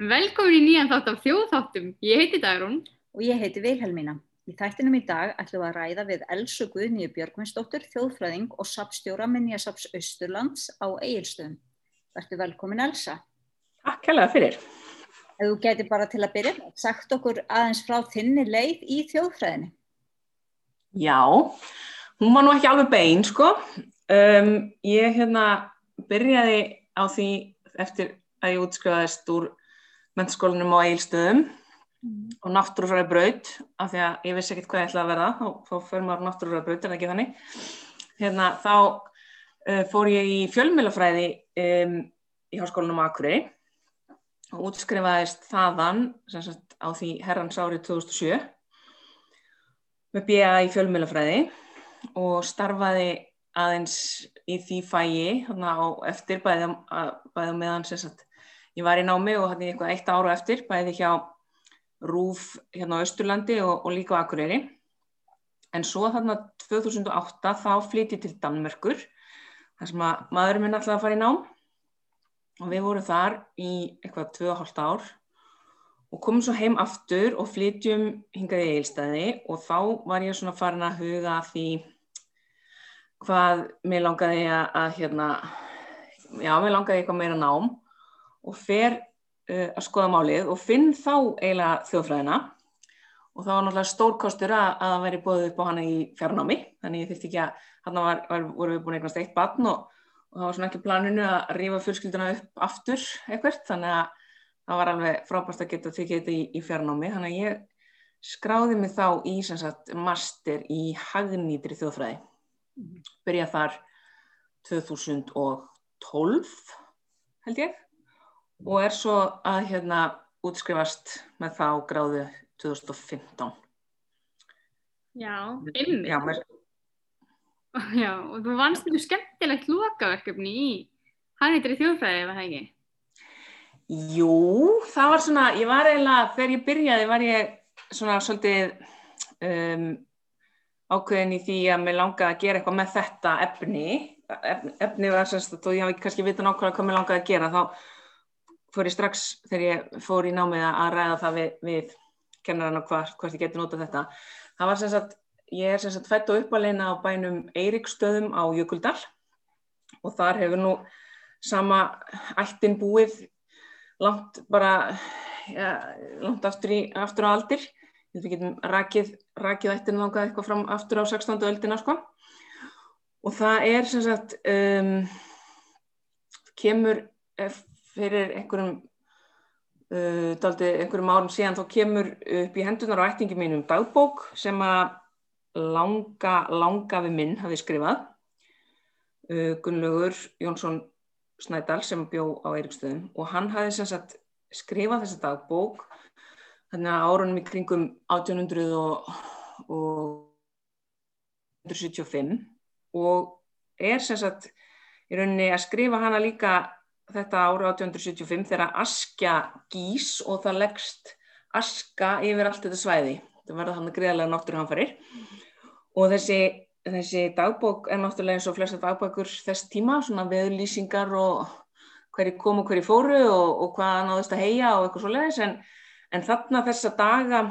Velkomin í nýjan þátt af þjóðþáttum. Ég heiti Dagrún. Og ég heiti Vilhelmína. Í þættinum í dag ætlum við að ræða við Elsu Guðnýju Björgvinsdóttur, þjóðfræðing og sapstjóra Minniasaps Östurlands á Egilstöðum. Verður velkomin Elsa. Takk hella fyrir. Ef þú geti bara til að byrja, sagt okkur aðeins frá þinni leið í þjóðfræðinni. Já, hún var nú ekki alveg bein, sko. Um, ég hérna byrjaði á því eftir að ég útskrifaðist úr mennskólanum á Egilstöðum mm. og náttúrufræði braut af því að ég vissi ekkert hvað ég ætlaði að verða þá, þá fyrir maður náttúrufræði braut, er það ekki þannig hérna þá uh, fór ég í fjölmjölafræði um, í háskólanum á Akureyri og útskrifaðist þaðan sagt, á því herrans árið 2007 með BA í fjölmjölafræði og starfaði aðeins í því fæi á eftir bæði, bæði meðan sagt ég var í námi og í eitthvað eitt ára eftir bæði hjá Rúf hérna á Östurlandi og, og líka á Akureyri. En svo þarna 2008 þá flýtti til Danmerkur þar sem að maðurinn minn alltaf að fara í nám. Og við vorum þar í eitthvað 2,5 ár og komum svo heim aftur og flytjum hingaði í eilstæði og þá var ég svona farin að huga því hvað mér langaði að, að hérna, já, mér langaði eitthvað meira nám og fer uh, að skoða málið og finn þá eiginlega þjóðfræðina. Og það var náttúrulega stórkostur að, að það væri bóðið upp á hana í fjarnámi þannig ég þurfti ekki að, hann var, var, voru við búin eignast eitt batn og, og það var svona ekki planinu að rífa fjölskylduna upp aftur eitthvað þannig að það var alveg frábært að geta tekið þetta í, í fjarnámi. Þannig að ég skráði mig þá í sagt, master í hagnýtri þjóðfræði. Byrja þar 2012 held ég og er svo að hérna útskrifast með þá gráðu 2015 Já, ymmið Já, mér... Já, og þú vannst þetta skemmtilegt lokaverkefni í hannitri þjóðfræði, var það ekki? Jú, það var svona, ég var eiginlega, þegar ég byrjaði var ég svona svolítið um, ákveðin í því að mér langaði að gera eitthvað með þetta efni, efni, efni var semst þó ég hafi kannski vita nákvæmlega hvað mér langaði að gera, þá fór ég strax þegar ég fór í námið að ræða það við, við kennarann og hvort, hvort ég geti notað þetta. Það var sem sagt, ég er sem sagt fætt og uppaleina á bænum Eirikstöðum á Jökuldal og þar hefur nú sama ættin búið langt bara, ja, langt aftur, í, aftur á aldir. Við getum rakið, rakið ættinu langað eitthvað fram aftur á 16. öldina sko. Og það er sem sagt, um, kemur fyrir einhverjum uh, daldi, einhverjum árum síðan þá kemur upp í hendunar á ættingi mínum dagbók sem að langa, langa við minn hafi skrifað. Uh, Gunnlaugur Jónsson Snædal sem bjó á Eirikstöðum og hann hafi sem sagt skrifað þessa dagbók þannig að árunum í kringum 1800 og, og 175 og er sem sagt í rauninni að skrifa hana líka þetta ára 1875 þegar askja gís og það leggst aska yfir allt þetta svæði. Það verða þannig greiðlega náttúruhanfarir og þessi, þessi dagbók er náttúrulega eins og flesta dagbækur þess tíma, svona veðlýsingar og hverju kom og hverju fóru og, og hvað náðist að heia og eitthvað svo leiðis en, en þarna þessa daga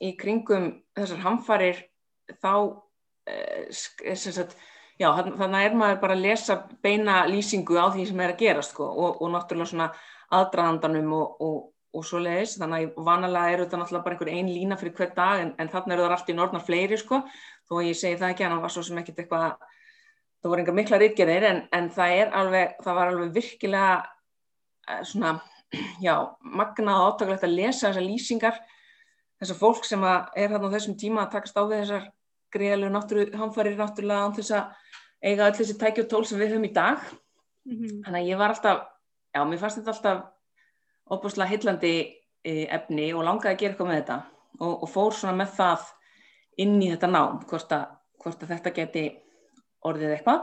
í kringum þessar hanfarir þá eh, sagt já, þannig er maður bara að lesa beina lýsingu á því sem er að gera sko, og, og náttúrulega svona aðdraðandanum og, og, og svo leiðis, þannig að vanalega eru þetta náttúrulega bara einhver einn lína fyrir hver dag en, en þannig eru það allt í norðnar fleiri sko, þó ég segi það ekki en það var svo sem ekkert eitthvað, það voru enga mikla rítgerðir en, en það er alveg, það var alveg virkilega eh, svona, já, magnað og áttaklegt að lesa þessar lýsingar, þessar fólk sem er hérna á þessum tíma að takast á við þessar greiðalegu náttúru, hanfarir náttúrulega án þess að eiga öll þessi tæki og tól sem við höfum í dag. Mm -hmm. þannig að ég var alltaf já, mér fannst þetta alltaf óbúslega hillandi e, efni og langaði að gera eitthvað með þetta. Og, og fór svona með það inn í þetta nám hvort að, hvort að þetta geti orðið eitthvað.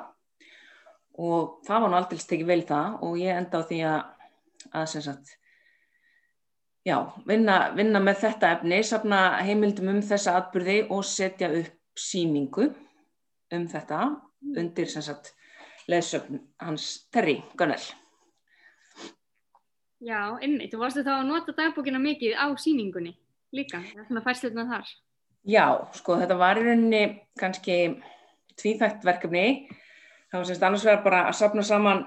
Og það var nú aldrei stekið vel það og ég enda á því að að sagt já, vinna, vinna með þetta efni safna heimildum um þessa atbyrði og setja upp síningu um þetta undir sem sagt leðsögn hans Terri Gunnell. Já, einmitt. Þú varstu þá að nota dagbókina mikið á síningunni líka, svona færsluðna þar. Já, sko þetta var í rauninni kannski tvíþægt verkefni. Það var semst annars vegar bara að sapna saman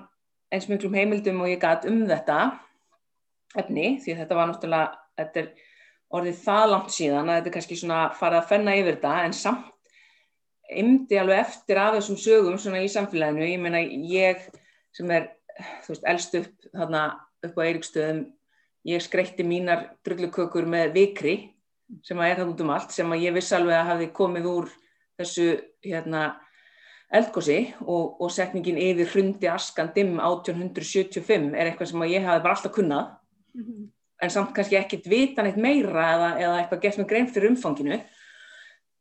eins miklum heimildum og ég gæt um þetta efni því þetta var náttúrulega, þetta er orðið það langt síðan að þetta er kannski svona farið að fenna yfir þetta en samt ymdi alveg eftir af þessum sögum svona í samfélaginu, ég meina ég sem er, þú veist, elst upp þarna upp á Eiríkstöðum ég skreitti mínar drullukökur með vikri sem að er það út um allt sem að ég viss alveg að hafi komið úr þessu hérna eldgósi og, og setningin yfir hrundi askan dimm 1875 er eitthvað sem að ég hafi bara alltaf kunnað mm -hmm. en samt kannski ekkit vitan eitt meira eða, eða eitthvað gett með grein fyrir umfanginu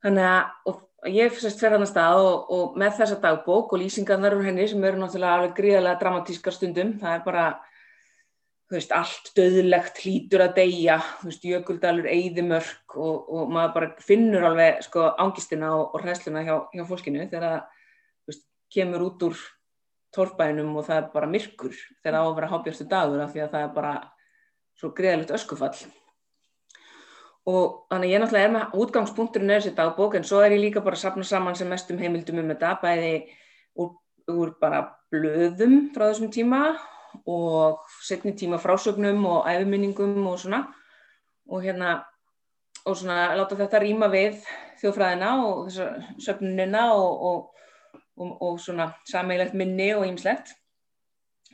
þannig að ég fyrst fer hann að stað og, og með þessa dagbók og lýsingarnar úr henni sem eru náttúrulega alveg gríðarlega dramatískar stundum, það er bara veist, allt döðlegt hlítur að deyja, veist, jökuldalur eigðimörk og, og maður bara finnur alveg sko ángistina og, og hræsluna hjá, hjá fólkinu þegar það kemur út úr torfbænum og það er bara myrkur þegar það á að vera hábjörstu dagur af því að það er bara svo gríðalegt öskufall og þannig ég náttúrulega er með útgangspunkturinn er þessi dagbók en svo er ég líka bara að sapna saman sem mestum heimildum um þetta bæði úr, úr bara blöðum frá þessum tíma og setni tíma frásögnum og æfuminningum og svona. Og hérna og svona láta þetta rýma við þjóðfræðina og þessar söfnunina og, og, og, og svona sameigilegt minni og ýmslegt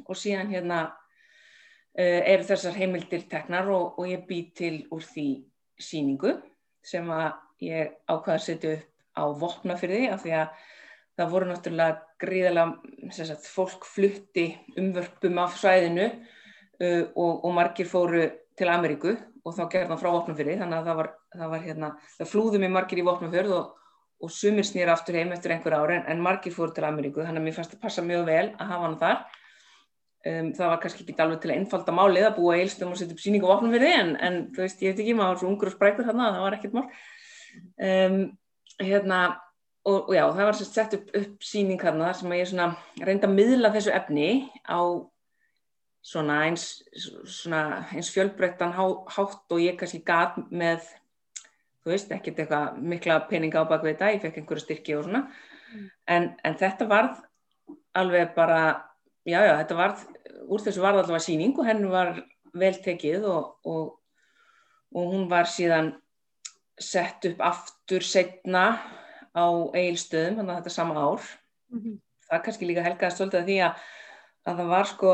og síðan hérna uh, eru þessar heimildir teknar og ég bý til úr því síningu sem að ég ákvaði að setja upp á vopnafyrði af því að það voru náttúrulega gríðilega sagt, fólk flutti umvörpum af svæðinu uh, og, og margir fóru til Ameríku og þá gerði það frá vopnafyrði þannig að það var, það var hérna, það flúðu mig margir í vopnafyrð og, og sumir snýra aftur heim eftir einhver ári en, en margir fóru til Ameríku þannig að mér fannst að passa mjög vel að hafa hann þar Um, það var kannski ekki alveg til að einfalda málið að búa eilstum og setja upp síningu og opna fyrir þið en, en þú veist, ég veit ekki, maður var svo ungur og sprækur þarna, það var ekkert mál um, hérna, og, og já, það var sett upp, upp síning þarna sem að ég svona reynda að miðla þessu efni á svona eins, svona eins fjölbreyttan há, hátt og ég kannski gat með þú veist, ekkert eitthvað mikla peninga á bak við þetta, ég fekk einhverju styrki og svona mm. en, en þetta varð alveg bara já, já, þetta var, úr þessu var allavega síning og henn var vel tekið og, og, og hún var síðan sett upp aftur setna á eigilstöðum, þannig að þetta er sama ár. Mm -hmm. Það kannski líka helgaðast svolítið að því að, að það var sko,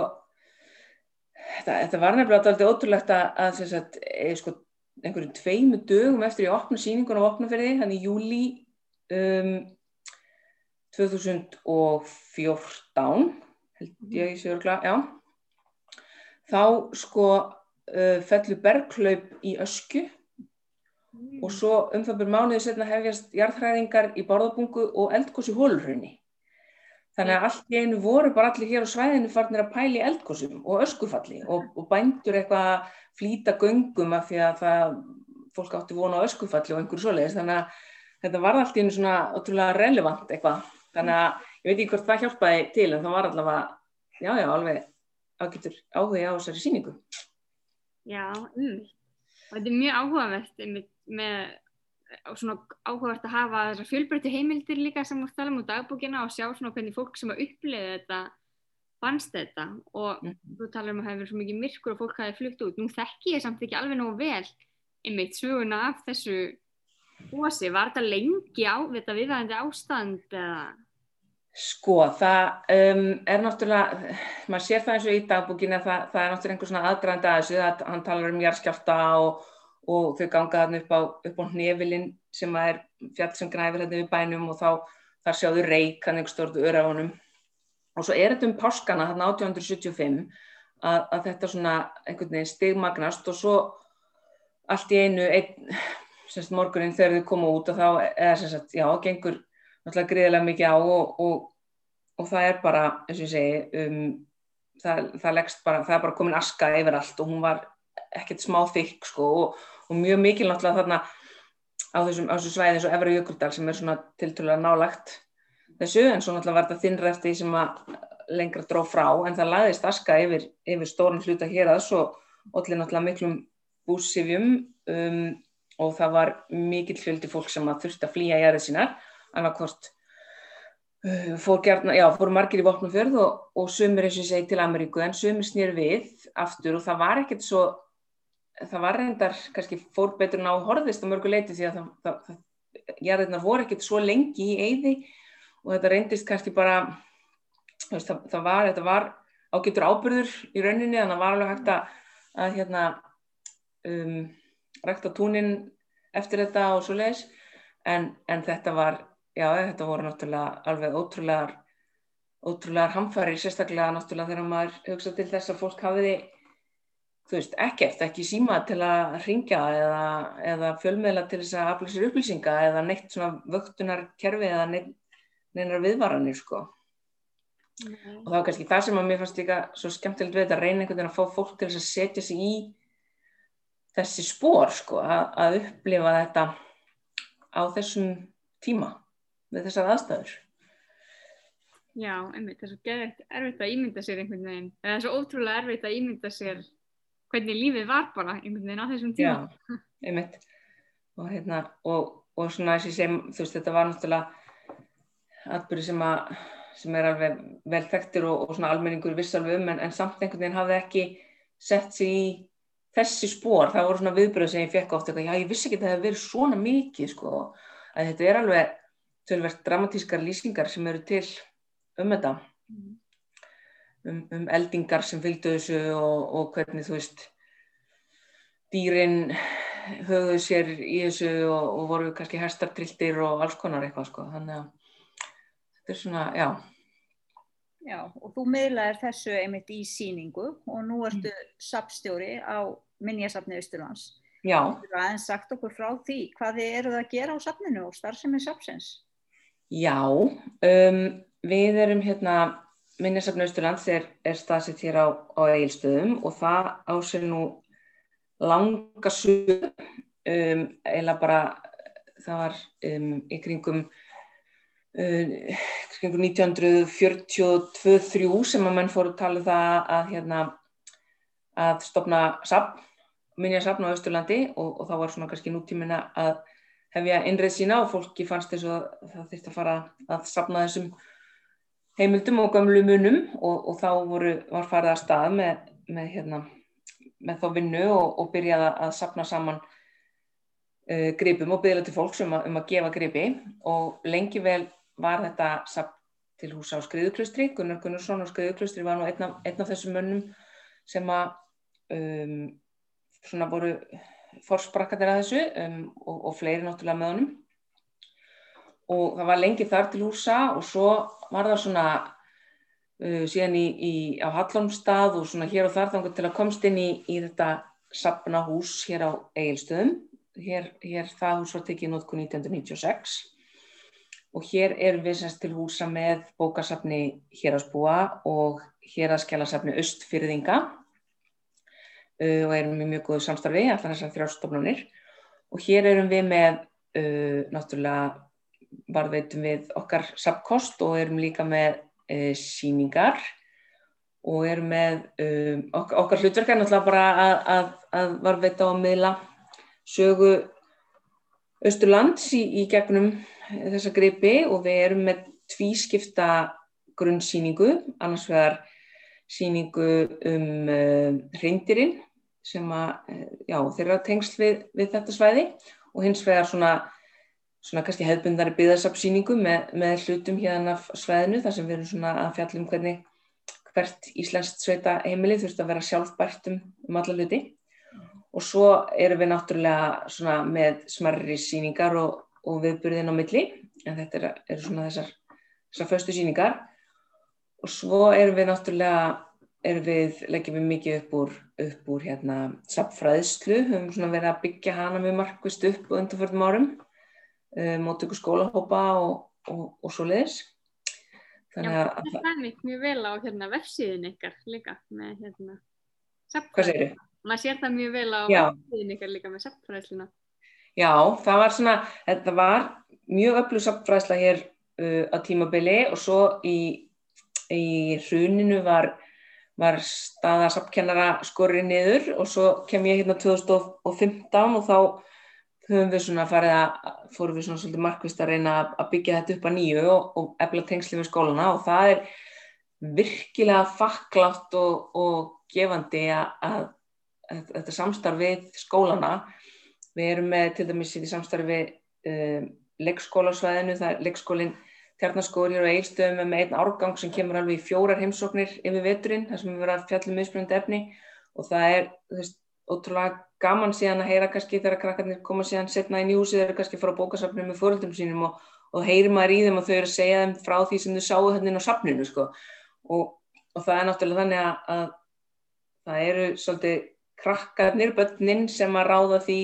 þetta, þetta var nefnilega alltaf ótrúlegt að, að sagt, e, sko, einhverjum tveimu dögum eftir ég opna síningun á opnaferði, þannig í júli um, 2014 held ég sé örgla, já. Þá sko uh, fellur berglaup í ösku mm. og svo um það byrjum mánuðið setna hefjast jarðhræðingar í borðabungu og eldgósi hólurhraunni þannig að allt í einu voru bara allir hér á svæðinu farnir að pæli eldgósum og öskufalli og, og bændur eitthvað flýta göngum af því að það fólk átti vona á öskufalli og einhverju svoleiðis. Þannig að þetta var allt í einu svona ótrúlega relevant eitthvað. Þannig að ég veit ekki hvort það hjálpaði til en það var allavega, já já, alveg ágættur áhuga á þessari síningu. Já, um, þetta er mjög áhugavert með svona áhugavert að hafa þessar fjölbreytti heimildir líka sem við talum á dagbúkina og sjá svona hvernig fólk sem að uppliði þetta fannst þetta og mm. þú talar um að það hefur svo mikið myrkur og fólk hafi flutt út. Nú þekki ég samt ekki alveg nógu vel einmitt söguna af þessu bósi. Var þetta lengi á þetta viðvæðandi ástand eða? Sko, það um, er náttúrulega, maður sér það eins og í dagbúkinu að það, það er náttúrulega einhver svona aðdraðandi að þessu, að hann talar um jarðskjálta og, og þau ganga þarna upp á, á hnefilinn sem er fjall sem græfir hérna við bænum og þá þar sjáðu reik hann einhver stort öra á honum. Og svo er þetta um páskana þarna 1875 að, að þetta svona einhvern veginn stigmagnast og svo allt í einu einn, semst morgunin þegar þau koma út og þá er semst, já, gengur náttúrulega greiðilega mikið á og, og, og það er bara, eins og ég segi, um, það, það, bara, það er bara komin aska yfir allt og hún var ekkert smá þykk sko og, og mjög mikil náttúrulega þarna á þessum, á þessum svæði eins og Efra Jökuldal sem er svona tilturlega nálagt þessu en svo náttúrulega var þetta þinnræfti sem að lengra dró frá en það lagðist aska yfir, yfir stórn hluta hér að svo allir náttúrulega miklum búsifjum um, og það var mikill fjöldi fólk sem að þurfti að flýja jæðið sínar annarkort uh, fór, gerna, já, fór margir í vopnumfjörð og, og sumir eins og segi til Ameríku en sumir snýr við aftur og það var ekkert svo það var reyndar kannski fór betur ná horðist á mörgu leiti því að það, það, það, jæðirnar voru ekkert svo lengi í eyði og þetta reyndist kannski bara veist, það var, var ágættur ábyrður í rauninni þannig að það var alveg hægt að, að hérna um, rækta túnin eftir þetta og svo leiðis en, en þetta var, já þetta voru náttúrulega alveg ótrúlegar ótrúlegar hamfæri, sérstaklega náttúrulega þegar maður hugsa til þess að fólk hafiði þú veist, ekkert, ekki síma til að ringja eða, eða fjölmiðla til þess að afla sér upplýsinga eða neitt svona vöktunarkerfi eða neitt, neinar viðvaranir sko Nei. og það var kannski það sem að mér fannst líka svo skemmtilegt við þetta að reyna einhvern veginn að fá fólk til þess að setja sig í þessi spór sko að, að upplifa þetta á þessum tíma með þessar aðstæður. Já, einmitt, það er svo gerðið erfitt að ímynda sér einhvern veginn, það er svo ótrúlega erfitt að ímynda sér hvernig lífið var bara einhvern veginn á þessum tíma. Já, einmitt. Og, hérna, og, og svona þessi sem þú veist þetta var náttúrulega atbyrði sem sem er alveg vel þekktir og, og svona almenningur viss alveg um en, en samt einhvern veginn hafði ekki sett sér í þessi spór, það voru svona viðbröð sem ég fekk ofta, já ég vissi ekki að það hefði verið svona mikið sko, að þetta er alveg tölverkt dramatískar lýsingar sem eru til um þetta mm um, um eldingar sem fylgdu þessu og, og hvernig þú veist dýrin höfðu sér í þessu og, og voru kannski herstartrildir og alls konar eitthvað sko þannig að þetta er svona, já Já, og þú miðlaðir þessu einmitt í síningu og nú ertu mm. sapstjóri á Minjasafni Ísturlands. Já. Þú er aðeins sagt okkur frá því. Hvað eru það að gera á safninu og starfsemið sapsins? Já, um, við erum hérna Minnesafn Austurlands er, er staðsett hér á, á Egilstöðum og það ásir nú langa sög um, eða bara það var um, í kringum um, kringum 1942-3 sem að menn fóru að tala um það að hérna að stopna sapn, minjasapn á Austurlandi og, og þá var svona kannski nútíminna að hefja innreið sína og fólki fannst þess að það þurfti að fara að sapna þessum heimildum og gamlu munum og, og þá voru, var farið að stað með, með, hérna, með þá vinnu og, og byrjaði að sapna saman uh, gripum og byrjaði til fólks um, um að gefa gripi. Og lengi vel var þetta sapn til húsa á Skriðuklustri, Gunnar Gunnarsson á Skriðuklustri var nú einn af, einn af þessum munnum sem að um, svona voru forsprakkatir að þessu um, og, og fleiri náttúrulega með honum. Og það var lengi þar til húsa og svo var það svona uh, síðan í, í, á Hallómstað og svona hér og þar þannig til að komst inn í, í þetta sapna hús hér á Egilstöðum. Hér, hér það hús var tekið í nótku 1996 og hér erum við semst til húsa með bókasafni Hérasbúa og Héraskjálasafni Östfyrðinga uh, og erum við mjög góðu samstarfi, allar þessar þrjástofnunir og hér erum við með uh, náttúrulega varðveitum við okkar sapkost og erum líka með e, síningar og erum með um, ok okkar hlutverk er náttúrulega bara að, að, að varðveita og miðla sögu Östurlands í, í gegnum þessa gripi. Og við erum með tvískipta grunnsýningu, annars vegar síningu um uh, hreindirinn sem að, já, þeirra tengsl við, við þetta svæði og hins vegar svona svona kannski hefðbundari byggðarsapsýningu með, með hlutum hérna af sveðinu þar sem við erum svona að fjallum hvernig hvert Íslandst sveita heimili þurft að vera sjálfbært um, um alla hluti. Og svo erum við náttúrulega svona með smarri síningar og, og viðburðin á milli en þetta eru er svona þessar, þessar föstu síningar og svo erum við náttúrulega erum við, leggjum við mikið upp úr, upp úr hérna sapfræðslu, höfum svona verið að byggja hana mjög markvist upp og undanförðum árum uh, mótöku skólahópa og, og, og svo leiðis. Þannig að Já, það er mjög mjög vel á hérna, vefsíðin ykkar líka með hérna sapfræðsluna. Hvað segir þið? Maður sér það mjög vel á vefsíðin ykkar líka með sapfræðsluna. Já, það var svona, þetta var mjög öflug sapfræðsla hér uh, á tímabili og svo í í hruninu var, var staða sapkennara skorið niður og svo kem ég hérna 2015 og þá höfum við svona farið að, fórum við svona svolítið markvist að reyna að byggja þetta upp að nýju og, og efla tengsli við skólana og það er virkilega fakklátt og, og gefandi að, þetta samstarf við skólana, við erum með til dæmis í samstarfi um, leikskólasvæðinu, það er leikskólinn Tjarnaskóri og Eilstöðum með einn árgang sem kemur alveg í fjórar heimsóknir yfir veturinn, þar sem við verðum að fjalla misbröndi efni og það er, veist, ótrúlega gaman síðan að heyra kannski þegar krakkarnir koma síðan setna inn í húsi eru kannski fara á bókasafninu með fóröldum sínum og, og heyrir maður í þeim og þau eru að segja þeim frá því sem þau sáu inn á safninu sko. og, og það er náttúrulega þannig að, að það eru svolítið krakkarnir, börnin sem að ráða því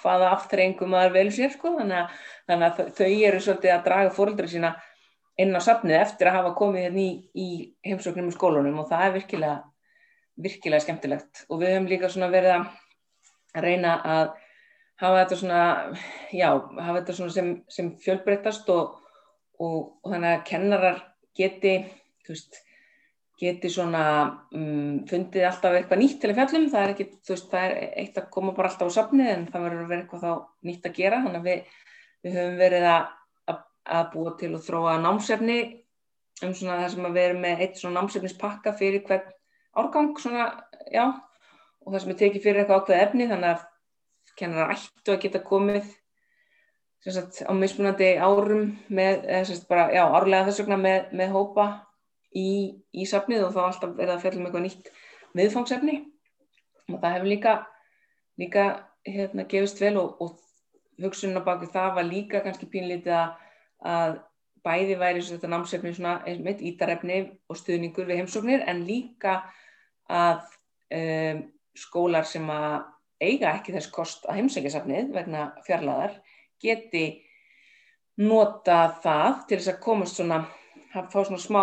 hvaða aftrengum maður velur sér sko. þannig, að, þannig að þau eru svolítið að draga fóröldra sína inn á safnið eftir að hafa komið hérna í, í heimsóknum í skólunum og það er virkilega, virkilega skemmtilegt. Og við höfum líka svona verið að reyna að hafa þetta svona, já, hafa þetta svona sem, sem fjölbreytast og, og, og þannig að kennarar geti, þú veist, geti svona um, fundið alltaf eitthvað nýtt til að fjallum, það er ekki, þú veist, það er eitt að koma bara alltaf á safnið en það verður að vera eitthvað þá nýtt að gera, þannig að við, við höfum verið að að búa til og þróa námsefni um svona það sem að vera með eitt svona námsefnispakka fyrir hvern árgang svona, já, og það sem er tekið fyrir eitthvað ákveð efni þannig að kennar ættu að geta komið sagt, á mismunandi árum með, eða sagt, bara, já, árlega þess vegna með, með hópa í, í safnið og þá alltaf verða að fjalla um eitthvað nýtt viðfangsefni. Og það hefur líka líka hérna gefist vel og, og hugsunna baki það var líka kannski pínlítið að að bæði væri þetta námsefni svona einmitt ítarefni og stuðningur við heimsóknir en líka að um, skólar sem að eiga ekki þess kost að heimsækjasafnið vegna fjarlæðar geti nota það til þess að komast svona, að fá svona smá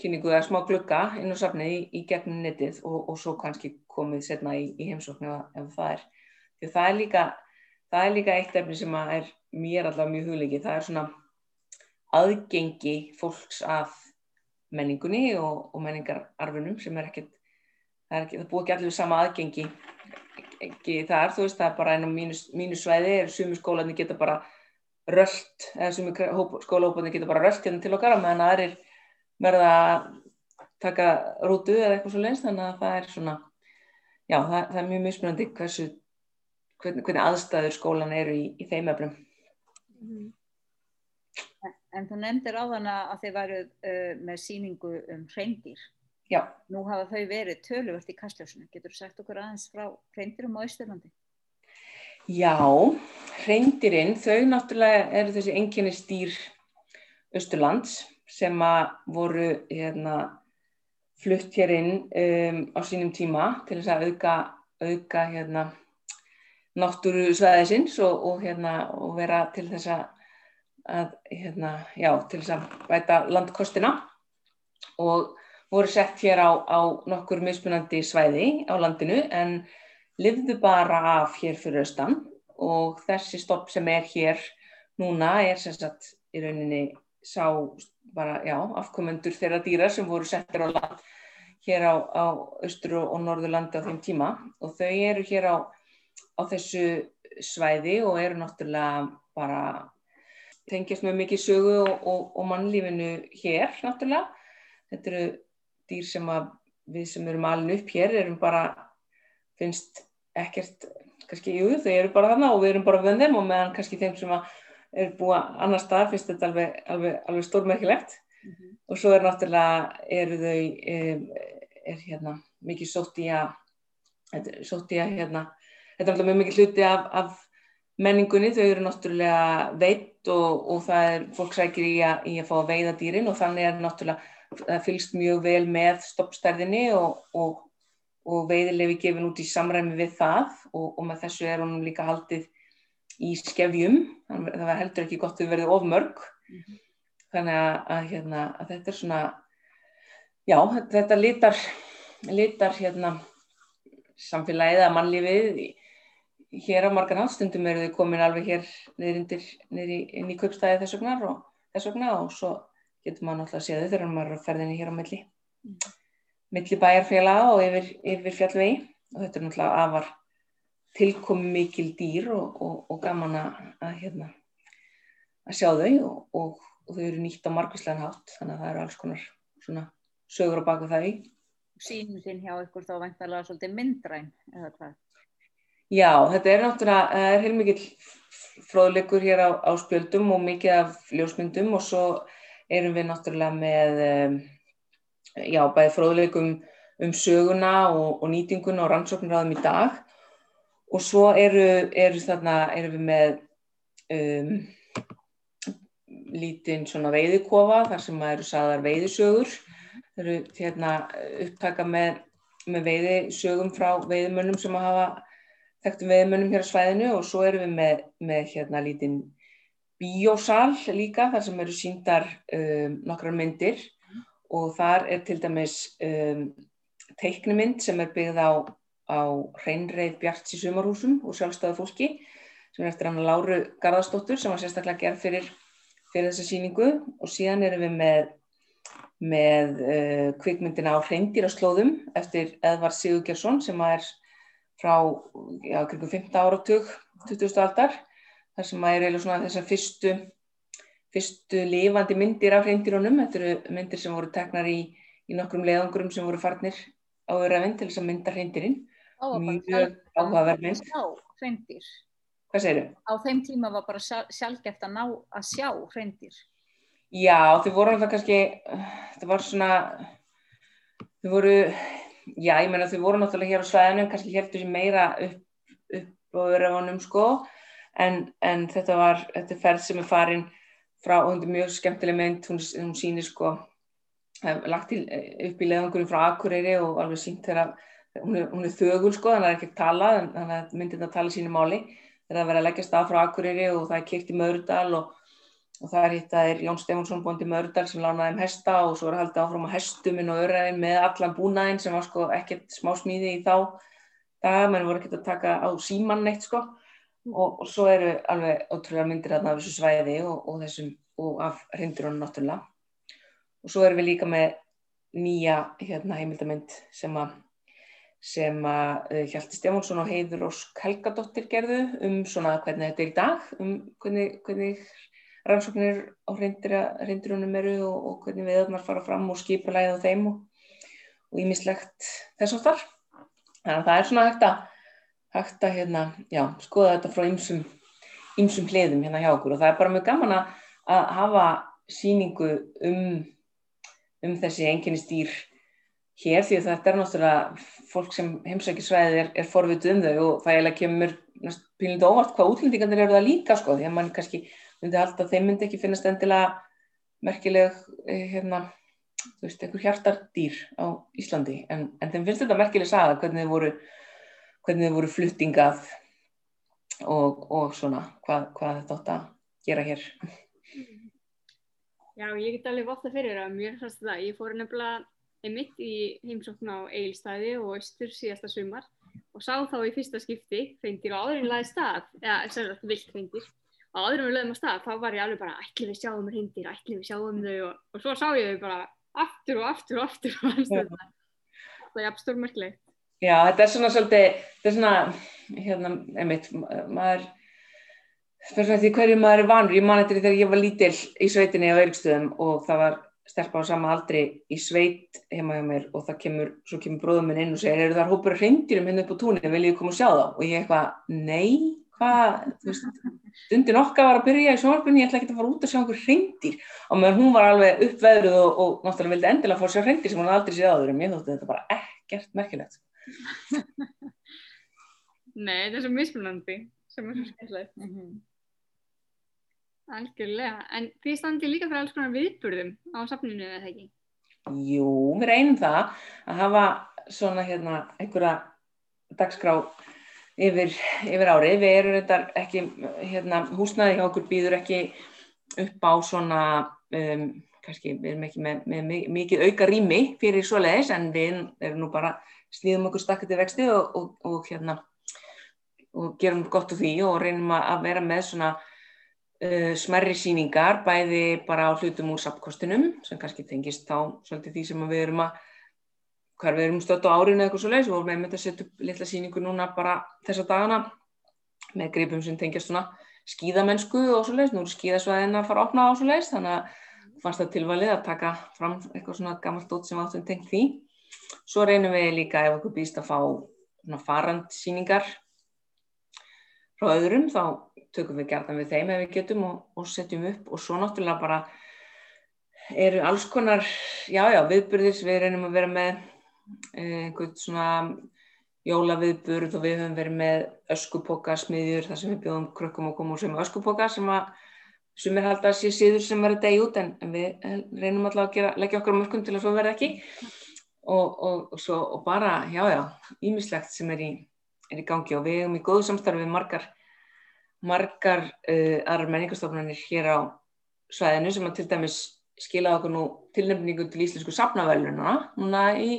kynningu eða smá glugga inn á safnið í, í gegnum netið og, og svo kannski komið setna í, í heimsóknu ef það er. Það er líka, það er líka eitt efni sem er mér allavega mjög hugleikið, það er svona aðgengi fólks af menningunni og, og menningararfunum sem er ekkert, það, er ekki, það búið ekki allir sama aðgengi ekki þar, þú veist, það er bara einn á mínu, svæði, sumi skólanir geta bara rölt, eða sumi skólahópanir geta bara rölt hérna til okkar meðan aðrir verða að taka rútu eða eitthvað svo lenst þannig að það er svona, já, það, það er mjög mismunandi hversu, hvernig, hvernig aðstæður skólan eru í, í þeim eflum. Mm. En þú nefndir á þann að þið varu uh, með síningu um hreindir. Já. Nú hafa þau verið töluvert í kastljósinu. Getur þú sagt okkur aðeins frá hreindirum á Ísturlandi? Já, hreindirinn, þau náttúrulega eru þessi enginni stýr Östurlands sem að voru hérna, flutt hér inn um, á sínum tíma til þess að auka, auka hérna, náttúru sveðisins og, og, hérna, og vera til þess að að, hérna, já, til þess að bæta landkostina og voru sett hér á, á nokkur mismunandi svæði á landinu en livðu bara af hér fyrir austan og þessi stopp sem er hér núna er sem sagt í rauninni sá bara, já, afkomendur þeirra dýra sem voru settir á land hér á, á austur og norðurlandi á þeim tíma. Og þau eru hér á, á þessu svæði og eru náttúrulega bara tengjast með mikið sögu og, og, og mannlífinu hér náttúrulega. Þetta eru dýr sem við sem erum alin upp hér erum bara, finnst ekkert, kannski, jú, þau eru bara þarna og við erum bara við þeim og meðan kannski þeim sem er búið annar stað finnst þetta alveg, alveg, alveg stórmerkilegt mm -hmm. og svo er náttúrulega, eru þau, er hérna mikið sótt í að, sótt í að hérna, þetta er náttúrulega mjög mikið hluti af, af menningunni, þau eru náttúrulega veitt og, og það er fólk sækir í að, í að fá að veiða dýrin og þannig er náttúrulega, það fylgst mjög vel með stoppstærðinni og, og, og veiðilefi gefin út í samræmi við það og með þessu er honum líka haldið í skefjum, það var heldur ekki gott að verði ofmörg, mm -hmm. þannig að, að, hérna, að þetta er svona, já, þetta litar, litar hérna, samfélagið að mannlífið hér á margar handstundum eru þau komin alveg hér niður inn í kaupstæði þess vegna og þess vegna og svo getur maður náttúrulega að séð þau þegar maður er ferðinni hér á milli milli bæjarfélaga og yfir, yfir fjallvegi og þetta er náttúrulega afar tilkomi mikil dýr og, og, og gaman að, að, hérna, að sjá þau og, og þau eru nýtt á margvíslegan hátt þannig að það eru alls konar svona sögur á baku það í. Sýningin hjá ykkur þá væntalega svolítið myndræn eða hvað? Já, þetta er náttúrulega, það er heilmikið fróðleikur hér á, á spjöldum og mikið af ljósmyndum og svo erum við náttúrulega með, já, bæði fróðleikum um söguna og, og nýtinguna og þeim í dag. Og svo eru, eru þarna, erum við með um, lítinn svona veiðikofa þar sem eru sagðar veiðisögur, það eru hérna upptaka með, með veiðisögum frá veiðmönnum sem að hafa þekktum veiðmönnum hér á svæðinu og svo erum við með, með hérna lítinn bíósal líka þar sem eru síndar um, nokkrar myndir. Og þar er til dæmis um, teiknumind sem er byggð á, á hreinreið bjarts í sumarhúsum og sjálfstæðu fólki sem er eftir hann Láru Garðarsdóttur sem var sérstaklega gerð fyrir, fyrir þessa síningu og síðan erum við með, með uh, kvikmyndina á hreindýraslóðum eftir Edvard Sigurgjarsson sem er frá já, kringum 15 áratug 20. aldar þar sem að er eiginlega svona þessar fyrstu fyrstu lifandi myndir af hreindirunum, þetta eru myndir sem voru teknar í, í nokkrum leðangurum sem voru farnir á öðrafinn til þess að mynda hreindirinn mjög áhugaverð mynd hreindir Hvað segir þau? Á þeim tíma var bara sjálfgeft að ná að sjá hreindir Já, þau voru alltaf kannski það var svona þau voru já, ég menna þau voru náttúrulega hér á svæðinu kannski heldur sér meira upp, upp á örafunum sko. En, en þetta var, þetta er ferð sem er farin frá, og þetta er mjög skemmtileg mynd, hún, hún sýnir sko lagt til, upp í leðangurum frá Akureyri og alveg sínt þegar hún er, hún er þögul sko, þannig að það er ekki að tala þannig að myndin að tala sínu máli. Þegar það verður að leggja stað frá Akureyri og það er kyrkt í Mördal og og það er hitt að er Jón Stefánsson bóndi Mördal sem lánaði um hesta og svo er haldið áfram á hestuminn og öraðin með allan búnaðinn sem var sko ekkert smá smíði í þá það, menn voru ekkert að taka á símann neitt sko. Og, og svo eru alveg ótrúlega myndir af þessu svæði og, og þessum og af hrindurónu náttúrulega. Og svo erum við líka með nýja hérna, heimildamind sem að sem að uh, Hjalti Stefánsson og Heiður Ósk Helgadóttir gerðu um svona hvernig þetta er í dag, um hvernig, hvernig rannsóknir á reyndirunum eru og, og hvernig viðarnar fara fram og skipulæðið á þeim og ímislegt þess að þar. Þannig að það er svona hægt að, hægt að hérna, já, skoða þetta frá ymsum, hliðum hérna hjá okkur og það er bara mjög gaman að, að hafa síningu um, um þessi enginni stýr hér því að þetta er náttúrulega fólk sem heimsækisvæðið er, er forvituð um þau og það er ekki kemur pílindi óvart hvað útlendingarnir eru það líka sko því að mann kannski myndi alltaf, þeim myndi ekki finnast endilega merkileg eh, hérna, þú veist, einhver hjartardýr á Íslandi, en, en þeim finnst þetta merkileg saga, hvernig þið voru hvernig þið voru fluttingað og, og svona hvað, hvað þetta átt að gera hér. Já, ég get alveg vott að fyrir það, mér fannst það ég fór nefnilega einmitt í heimsókn á Eilstæði og Östur síðasta sumar og sá þá í fyrsta skipti feindir og áðurinn laði stað, eða sem vilt feindir áður en við lögum á stað, þá var ég alveg bara ætli við sjáum hindir, ætli við sjáum þau? Og, og svo sá ég þau bara aftur og aftur og aftur og aftur það er jafn stórmerkilegt. Já, þetta er svona svolítið þetta er svona, hérna, einmitt maður fyrir svona því hverju maður er vanur, ég man eitthvað þegar ég var lítill í sveitinni á Eirikstöðum og það var stelpa á sama aldri í sveit heima hjá mér og það kemur, svo kemur bróðum minn inn og segir, eru það hópur hreindýrum hérna upp á túninu, vil ég koma og sjá það og ég eitthvað, nei hvað, þú veist, stundin okkar var að byrja í sjónvarpunni, ég ætla ekki að fara út að sjá einhver hreindir og meðan hún var alveg uppveðruð og, og náttúrulega vildi endilega fór að sjá hreindir sem hún aldrei séð áður en ég þótti þetta bara ekkert merkilegt. Nei, þetta er svo mismunandi sem er svo skemmtilegt. Mm -hmm. Algjörlega, en því standi líka fyrir alls konar viðburðum á safninu eða ekki? Jú, við reynum það að hafa svona hérna einhverja dagskrá yfir, yfir ári. Við erum þetta ekki, hérna, húsnaði hjá okkur býður ekki upp á svona, um, kannski við erum ekki með, með mikið auka rými fyrir svo leiðis en við erum nú bara slíðum okkur stakkið til vexti og, og, og hérna og gerum gott úr því og reynum að vera með svona uh, smerri síningar, bæði bara á hlutum úr sapkostinum, sem kannski tengist þá svolítið því sem við erum að hver við erum stödd á árinu eða eitthvað svo leiðis og við erum með að setja upp litla síningu núna bara þessa dagana með gripum sem tengjast svona skíðamennsku og svo leiðis, nú eru skíðasvæðin að fara að opna á svo leiðis, þannig að fannst það tilvalið að taka fram eitthvað svona gammalt dót sem áttum tengt því. Svo reynum við líka ef okkur býst að fá svona farandsýningar frá öðrum, þá tökum við gerðan við þeim ef við getum og, og setjum upp. Og svo náttúrulega bara eru alls konar, já já, viðbyrðis, við reynum að vera með einhvern svona jólaviðburð og við höfum verið með öskupokasmiðjur þar sem við bjóðum krökkum og komum sem öskupoka sem að sem er haldið að sé síður sem verður deg út en, við eh, reynum alltaf að gera, leggja okkar mörgum til að svo verða ekki. Og, og, svo, og bara, já já, ímislegt sem er í, er í gangi. Og við hefum í góðu samstarfi margar margar uh, aðrar menningarstofnarnir hér á svæðinu sem að til dæmis skila okkur nú tilnefningu til Íslensku safnavæluna núna í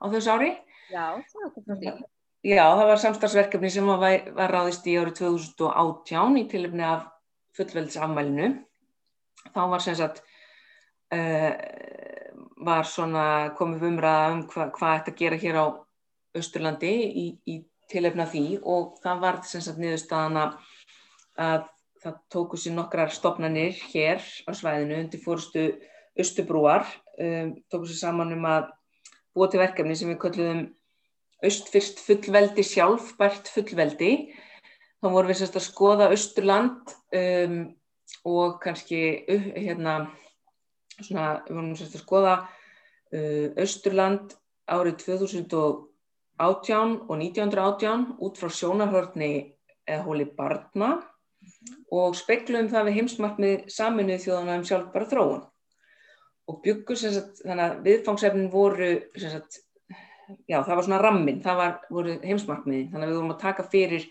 á þessu ári. Já, það var því. Já, það var samstagsverkefni sem var, var ráðist í árið 2018 í tilöfni af fullveldsafmælinu. Þá var sem sagt, uh, var svona komið umræða um hva, hvað ætti að gera hér á Östurlandi í, í tilöfna því og það var sem sagt niðurstaðana að það tóku sér nokkrar stopnarnir hér á svæðinu undir fórstu Östubrúar, um, tóku sér saman um að búa til verkefni sem við kölluðum Östfyrst fullveldi sjálfbært fullveldi. Þá vorum við sérst að skoða Östurland um, og kannski uh, hérna, svona, við vorum sérst að skoða uh, Östurland árið 2018 og 1918 út frá sjónarhörni eða hóli barna og speikluðum það við heimsmarkmið saminuð þjóðana um sjálfbæra þróun og byggur sem sagt, þannig að viðfangsefnin voru sem sagt, já það var svona rammin, það var, voru heimsmarkmiði, þannig að við vorum að taka fyrir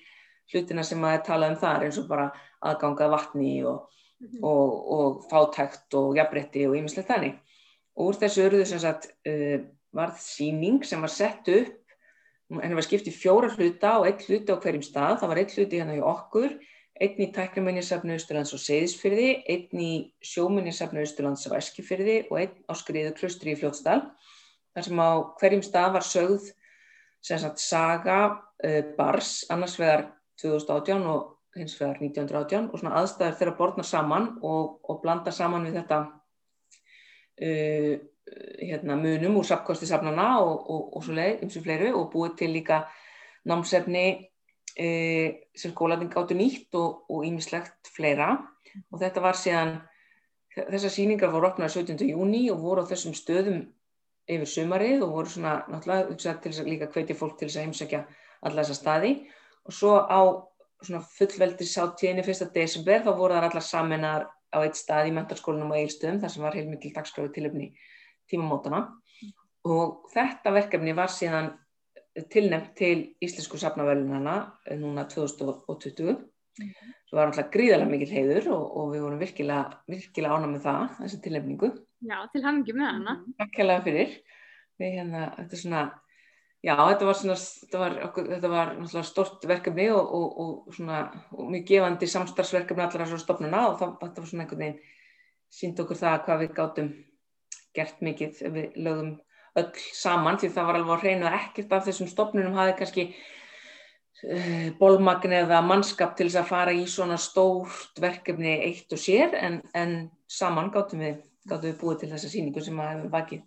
hlutina sem að tala um þar eins og bara aðgangað vatni og, mm -hmm. og, og fátækt og jafnbretti og ýmislegt þannig. Og úr þessu örðu sem sagt uh, varð síning sem var sett upp, henni var skipt í fjóra hluta og eitt hluti á hverjum stað, það var eitt hluti hérna í okkur, einn í tæknumennisafnu Östurlands og Seyðisfyrði, einn í sjómennisafnu Östurlands á Eskifyrði og einn á skriðu klustri í Fljótsdal. Þar sem á hverjum stað var sögð sagt, saga uh, bars, annars vegar 2018 og hins vegar 1918 og svona aðstæður þeirra borðna saman og, og blanda saman við þetta uh, hérna, munum úr sapkosti safnana og, og, og svo leið, eins og fleiru og búið til líka námsefni e, sem skólating gáttu nýtt og ímislegt fleira og þetta var síðan, þessar síningar voru opnaði 17. júni og voru á þessum stöðum yfir sumarið og voru svona náttúrulega uppsett til að líka hvetja fólk til þess að heimsækja alla þessa staði og svo á svona fullveldi sáttíðinni 1. desember þá voru þar allar saminar á eitt stað í mentarskólinum á Eilstöðum þar sem var heilmikil dagskráfi tilöfni tímamótana og þetta verkefni var síðan tilnefnt til Íslensku safnavölunana eh, núna 2020 mm -hmm. svo var alltaf gríðarlega mikil heiður og, og við vorum virkilega, virkilega ána með það, þessi tilnefningu. Já, til hafingi með hana. Takk hella fyrir. Við, hérna, þetta, svona, já, þetta var, svona, þetta var, okkur, þetta var stort verkefni og, og, og svona, mjög gefandi samstarfsverkefni allar á stofnuna og það, þetta var svona einhvern veginn sínd okkur það hvað við gátum gert mikið við lögum öll saman því það var alveg að reyna ekkert af þessum stopnunum hafi kannski uh, bólmagn eða mannskap til þess að fara í svona stórt verkefni eitt og sér en, en saman gáttum við, gáttum við búið til þessa síningu sem að hefur vakið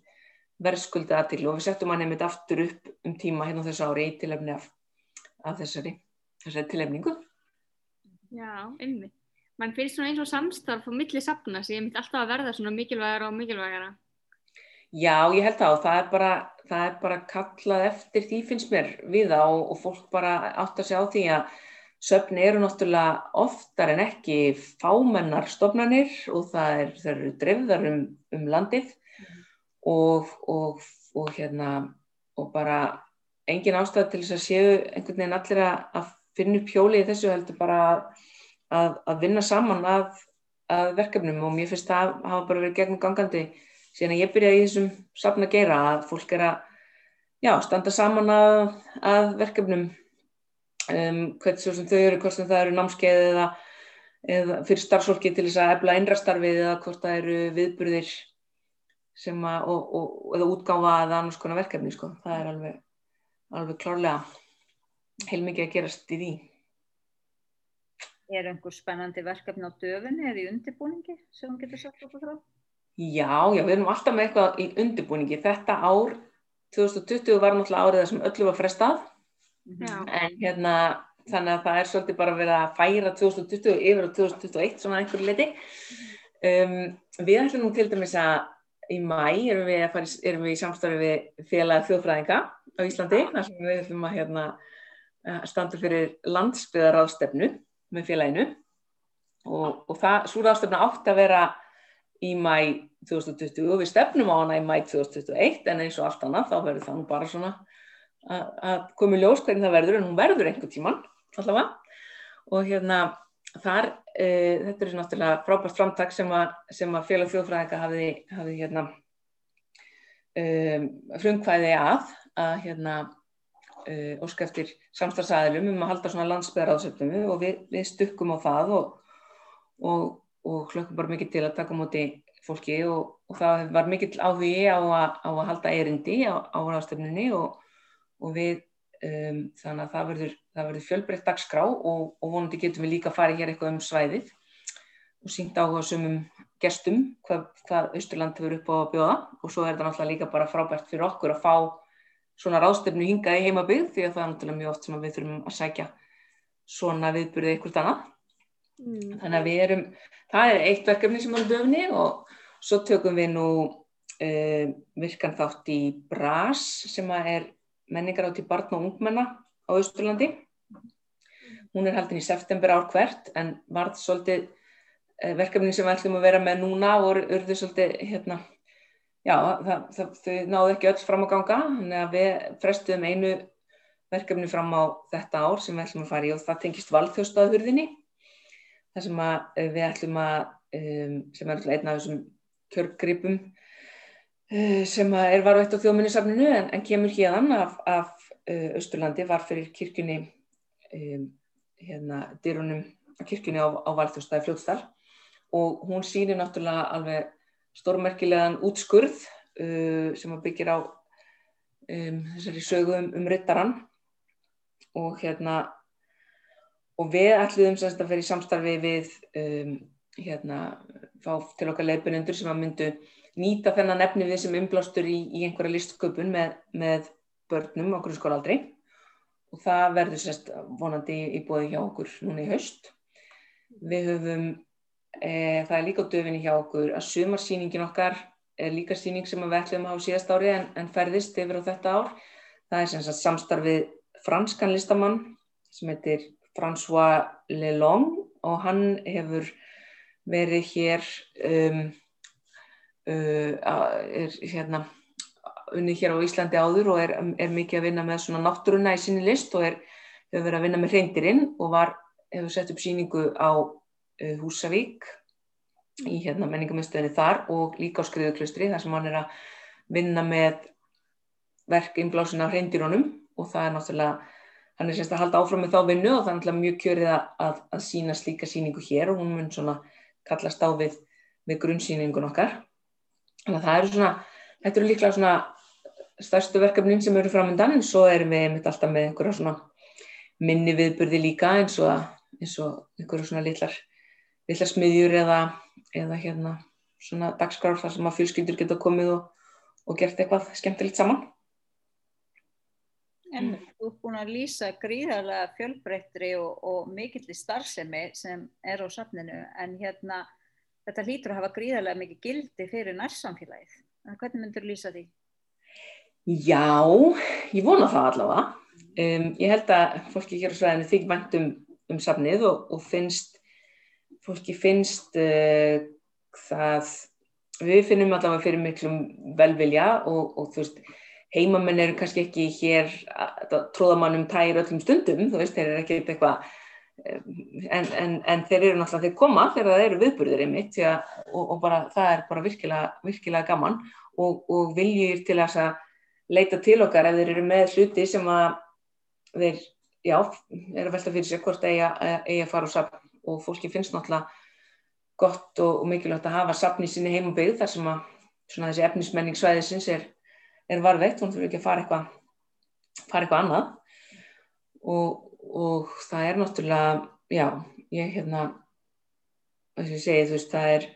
verðskuldið aðtil og við settum hann einmitt aftur upp um tíma hérna þessu ári í tilefni af, af þessari, þessari tilefningu. Já, einmitt. Man finnst svona eins og samstarf á milli safna sem ég myndi alltaf að verða svona mikilvægara og mikilvægara. Já, ég held það. Og það er bara, það er bara kallað eftir því finnst mér við það og, og fólk bara átt að segja á því að söfni eru náttúrulega oftar en ekki fámennar stofnanir og það er, eru drefðar um, um landið. Mm. og, og, og hérna og bara engin ástæð til þess að séu einhvern veginn allir að finna upp hjóli í þessu heldur bara að, að vinna saman að, að verkefnum. Og mér finnst það að hafa bara verið gegnum gangandi síðan að ég byrjaði í þessum safn að gera að fólk er að já, standa saman að, að verkefnum um, hvernig svo sem þau eru, hvort sem það eru námskeið eða, eða fyrir starfsfólki til þess að efla einrastarfið eða hvort það eru viðburðir sem að, og, og, eða útgáfa eða annars konar verkefni sko. það er alveg, alveg klárlega heilmikið að gerast í því Er einhver spennandi verkefni á döfunni eða í undirbúningi sem hún getur sagt okkur frá? Já, já, við erum alltaf með eitthvað í undirbúningi. Þetta ár, 2020 var náttúrulega árið þar sem öllu var frestað, Já. en hérna, þannig að það er svolítið bara verið að færa 2020 yfir á 2021, svona einhverju leiti. Um, við ætlum nú til dæmis að í mæ erum við, fara, erum við í samstarfi við félag þjóðfræðinga á Íslandi, þar sem við ætlum að hérna, eh, standa fyrir landsbyðaráðstefnu með félaginu og, og það, svo ráðstefna átti að vera í mæ 2020 og við stefnum á hana í mæ 2021 en eins og allt annað þá verður það nú bara svona að, að komi ljós hvernig það verður en hún verður einhver tíman allavega. Og hérna þar, e, þetta er náttúrulega frábært framtak sem að, að félag þjóðfræðinga hafi, hafi hérna um, frumkvæði að að hérna óska eftir samstagsæðilum um að halda svona landsbyðaráðsöfnum og við, við stukkum á það og, og, og hlökkum bara mikið til að taka á móti fólki og, og það var mikill áhugi á að, á að halda erindi á, á ráðstöfnunni og, og við um, þannig að það verður, verður fjölbreytt dagskrá og, og vonandi getum við líka farið hér eitthvað um svæðið og sínt áhuga sumum gestum hvað, hvað Austurland hefur upp á að bjóða og svo er þetta náttúrulega líka bara frábært fyrir okkur að fá svona ráðstefnu hingað í heimabygg því að það er náttúrulega mjög oft sem að við þurfum að sækja svona viðburði eitthvað annað. Mm. Þannig að við erum, það er eitt verkefni sem er á döfni og svo tökum við nú uh, virkan þátt í BRAS sem er menningar átt í barn og ungmenna á Austurlandi. Hún er haldin í september ár hvert en varð svolítið uh, verkefni sem við ætlum að vera með núna og urðu svolítið hérna já, það, það, þau náðu ekki öll fram að ganga, að við frestuðum einu verkefni fram á þetta ár sem við ætlum að fara í og það tengist valþjóstaðhurðinni, þar sem eh, við ætlum að, um, sem er einn af þessum kjörgripum uh, sem er varveitt á þjóðminnisafninu en, en kemur hérðan af, af uh, Austurlandi, var fyrir kirkjunni, um, hérna, dyrunum kirkjunni á, á valþjóstaði fljótstar og hún sýnir náttúrulega alveg stórmerkilegan útskurð uh, sem að byggir á um, þessari sögu um, um ryttaran og hérna og við ætluðum semst að fyrir samstarfi við um, hérna fá til okkar leiðbunendur sem að myndu nýta þennan efni við sem umblástur í, í einhverja listsköpun með, með börnum á grunnskólaldri og það verður semst vonandi í bóði hjá okkur núna í haust við höfum E, það er líka döfinni hjá okkur að sumarsýningin okkar er líka sýning sem við ætlum að hafa síðast ári en, en ferðist yfir á þetta ár. Það er sem sagt samstarfið franskan listamann sem heitir François Lelong og hann hefur verið hér um, uh, er hérna unnið hér á Íslandi áður og er, er mikið að vinna með svona náttúruna í sinni list og er, hefur verið að vinna með hreindirinn og var, hefur sett upp sýningu á Húsavík í hérna menningamöðstöðinni þar og líka á Skriðuklustri þar sem hann er að vinna með verk innblásin af hreindirónum og það er náttúrulega, hann er semst að halda áfram með þá vinnu og það er náttúrulega mjög kjörið að, að, að sína slíka síningu hér og hún mun svona kallast á við, við grunnsýningun okkar. Þannig að það eru svona, þetta eru líklega svona stærstu verkefnin sem eru framöndan en svo erum við mitt alltaf með einhverja svona minni viðburði líka eins og, eins og einhverju svona litlar litla smiðjur eða, eða hérna svona dagskrár þar sem að fjölskyldur geta komið og, og gert eitthvað skemmtilegt saman. En þú ert búin að lýsa gríðarlega fjölbreyttri og, og mikilli starfsemi sem er á safninu en hérna þetta hlýtur að hafa gríðarlega mikið gildi fyrir nærsamfélagið. Hvernig myndur þú lýsa því? Já, ég vona það allavega. Um, ég held að fólki hér á svæðinu þykir mænt um, um safnið og, og finnst fólki finnst uh, það, við finnum allavega fyrir miklum velvilja og, og þú veist, heimamenn eru kannski ekki hér að tróða mann um tægir öllum stundum, þú veist, þeir eru ekki eitthvað, en, en, en þeir eru náttúrulega, þeir koma þegar það eru viðburðir einmitt ja, og, og bara, það er bara virkilega, virkilega gaman. Og, og viljir til að leita til okkar ef þeir eru með hluti sem að þeir, já, eru velta fyrir sig hvort eigi að fara og sapna og fólki finnst náttúrulega gott og, og mikilvægt að hafa safni sinni heim og byggð þar sem að svona þessi efnismenning svæðisins er, er varveitt, hún þurfi ekki að fara eitthvað fara eitthvað annað. Og, og það er náttúrulega, já, ég hérna þess að ég segi, þú veist, það er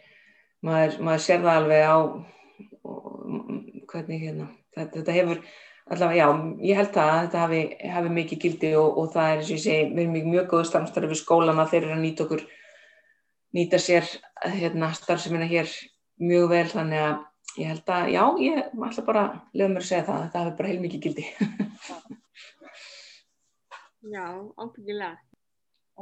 maður, maður sér það alveg á og, hvernig hérna þetta, þetta hefur allavega, já, ég held það að þetta hafi, hafi mikið gildi og, og það er eins og ég segi, við erum mjög, mjög góð starfstarfi við skólana, þeir eru að nýta okkur nýta sér hérna, starfsemina hér mjög vel þannig að ég held að, já, ég ætla bara að lefa mér að segja það, þetta hafi bara heilmikið gildi. Já, ábyggilega.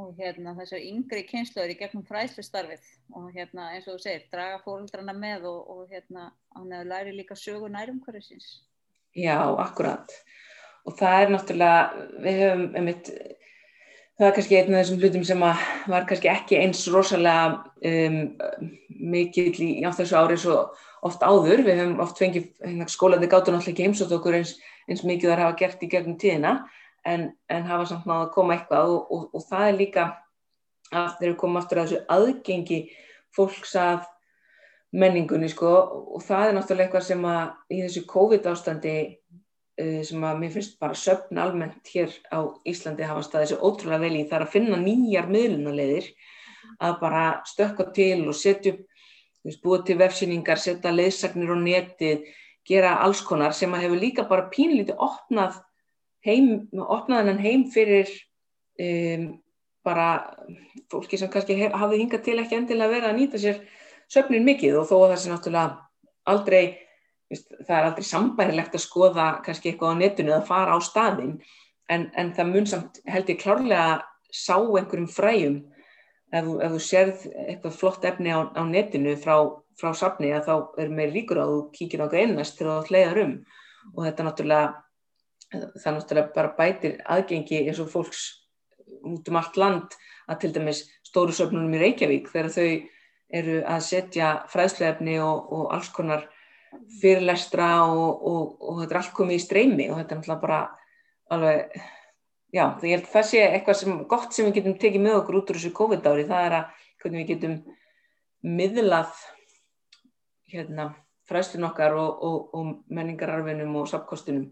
Og hérna þessar yngri kynsluður í gegnum fræðslustarfið og hérna eins og þú segir, draga fóröldrana með og, og hérna ánæðu læri líka sögu nærum hverjusins. Já, akkurat. Og það er náttúrulega, við höfum einmitt, það er kannski einn af þessum hlutum sem var kannski ekki eins rosalega um, mikill í á þessu ári svo oft áður, við höfum oft fengið hérna, skólandi gátur náttúrulega ekki heimsótt okkur eins, eins mikið þar hafa gert í gegnum tíðina en, en hafa samt náða að koma eitthvað og, og, og það er líka að þeir eru komið aftur að þessu aðgengi fólks að menningunni sko. Og það er náttúrulega eitthvað sem að í þessu COVID ástandi uh, sem að mér finnst bara söfn almennt hér á Íslandi hafa staðið þessu ótrúlega vel í það að finna nýjar miðlunaleiðir að bara stökka til og setja upp, búa til vefsýningar, setja leiðsagnir á netið, gera alls konar sem að hefur líka bara pínlítið opnað heim, opnaði hennan heim fyrir um, bara fólki sem kannski hef, hafði hingað til ekki endilega verið að nýta sér söfnin mikið og þó að það sé náttúrulega aldrei, veist, það er aldrei sambærilegt að skoða kannski eitthvað á netinu eða fara á staðin en, en það mun samt held ég klárlega sá einhverjum fræjum ef, ef þú sérð eitthvað flott efni á, á netinu frá, frá safni að þá er meir líkur að þú kíkir á greinast til að hleyðar um. Og þetta náttúrulega það náttúrulega bara bætir aðgengi eins og fólks út um allt land að til dæmis stóru söfnunum í Reykjavík þegar þau eru að setja fræðsluefni og, og alls konar fyrirlestra og, og, og þetta er allt komið í streymi og þetta er náttúrulega bara alveg, já, það ég held að það sé eitthvað sem gott sem við getum tekið með okkur út úr þessu COVID-ári, það er að hvernig við getum miðlað hérna fræðslun okkar og menningararfinum og sapkostunum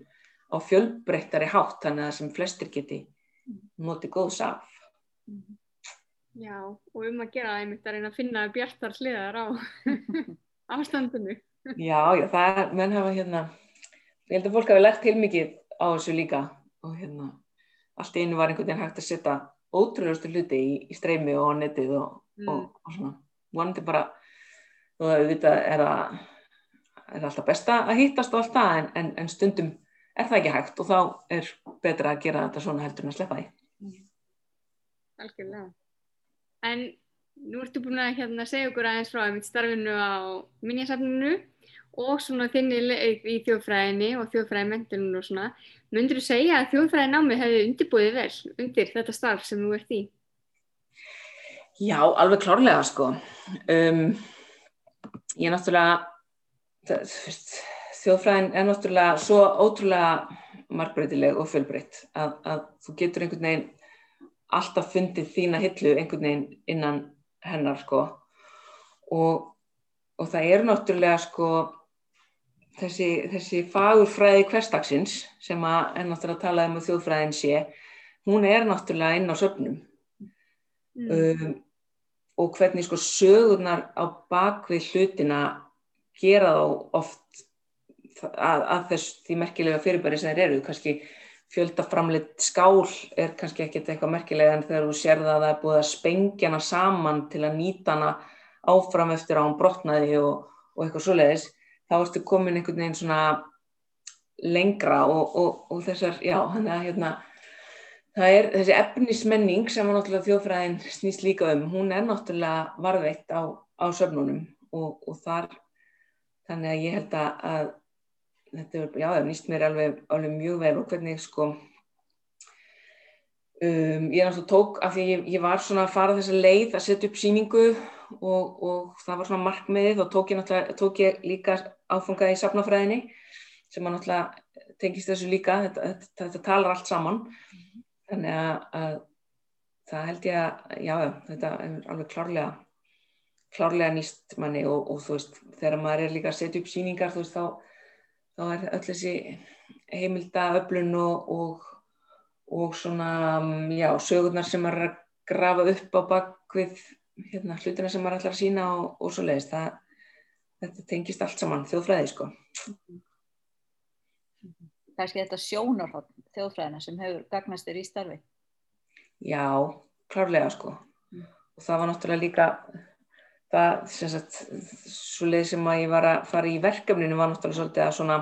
á fjölbreyttari hátt þannig að sem flestir geti notið góðs af. Já, og um að gera það einmitt að reyna að finna bjartar hliðar á afstandinu. Já, já, það er, menn hafa hérna, ég held að fólk hafi lært heilmikið á þessu líka og hérna, allt í einu var einhvern veginn hægt að setja ótrúlustu hluti í, í streymi og á netið og, mm. og, og svona, vonandi bara, þú veit að er að, er alltaf besta að hýttast og allt það en, en, en stundum er það ekki hægt og þá er betra að gera þetta svona heldur en að sleppa því. Algjörlega. En nú ertu búin að hérna, segja okkur aðeins frá starfinu á minjasafninu og svona þinni í þjóðfræðinni og þjóðfræðimendunum og svona. Mundur þú segja að þjóðfræðinámi hefði undirbúið vel undir þetta starf sem þú ert í? Já, alveg klárlega sko. Um, ég er náttúrulega, það, veist, þjóðfræðin er náttúrulega svo ótrúlega margbreytileg og fullbreytt að, að þú getur einhvern veginn alltaf fundið þína hillu einhvern veginn innan hennar sko og, og það er náttúrulega sko þessi, þessi fagurfræði hverstagsins sem að er náttúrulega að tala um að þjóðfræðin sé hún er náttúrulega inn á söfnum mm. um, og hvernig sko sögurnar á bakvið hlutina gera þá oft að, að þess því merkilega fyrirbæri sem þeir eru, kannski fjöldaframleitt skál er kannski ekkert eitthvað merkilega en þegar þú sér það að það er búið að spengja hana saman til að nýta hana áfram eftir á hann brotnaði og, og eitthvað svoleiðis, þá ertu komin einhvern veginn svona lengra og, og, og þessar, já, þannig að hérna, það er þessi efnismenning sem náttúrulega þjóðfræðin snýst líka um, hún er náttúrulega varðveitt á, á söfnunum og þar, þannig að ég held að þetta já, það nýst mér alveg, alveg mjög vel og hvernig sko um, ég náttúrulega tók af því ég, ég var svona að fara þessa leið að setja upp síningu og, og það var svona markmiðið og tók ég náttúrulega, tók ég líka áfungað í safnafræðinni sem að náttúrulega tengist þessu líka, þetta, þetta, þetta talar allt saman, þannig að, að það held ég að, já, þetta er alveg klárlega, klárlega nýst manni og, og þú veist, þegar maður er líka að setja upp síningar, þú veist, þá, þá er öll þessi heimildaöflun og, og, og svona, já, sögurnar sem maður er að grafa upp á bakvið hérna, hlutina sem maður ætlar að sína og, og svo leiðist, það, þetta tengist allt saman, þjóðfræði, sko. Kannski þetta sjónarhótt þjóðfræðina sem hefur gagnast þér í starfi. Já, klárlega sko Mm. og það var náttúrulega líka það sem sagt svo leið sem að ég var að fara í verkefninu var náttúrulega svolítið að svona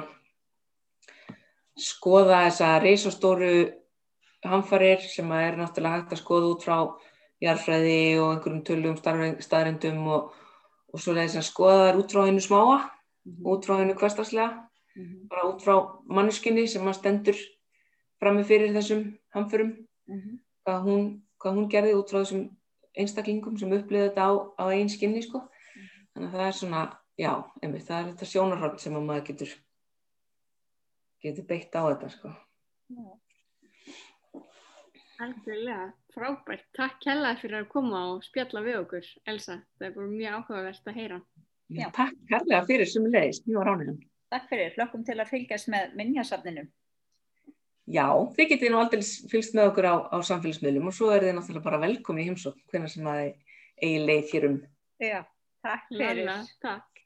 skoða þessa reysastóru hamfarir sem að er náttúrulega hægt að skoða út frá jarðfræði og einhverjum tölum staðrindum og, og svo leiðis að skoða þær út frá hennu smáa út frá hennu hverstagslega Mhm, bara út frá mannskinni sem að stendur frammi fyrir þessum hamförum. Mhm, hvað hún, hvað hún gerði út frá þessum einstaklingum sem upplýði þetta á, á einn skinni sko. þannig að það er svona, já, einmitt, það er þetta sjónarhald sem að maður getur getur beitt á þetta sko. Algjörlega, frábært. Takk hella fyrir að koma og spjalla við okkur, Elsa. Það er bara mjög áhugavert að heyra. Já, takk kærlega fyrir sem leiðist, mjög rániðan Takk fyrir, hlökkum til að fylgjast með minnjasafninu. Já, þið getið nú aldrei fylgst með okkur á, á samfélagsmiðlum og svo er þið náttúrulega bara velkomin í heimsókn hvernig sem að eigi leið hér um Já, takk fyrir. Lalla, takk.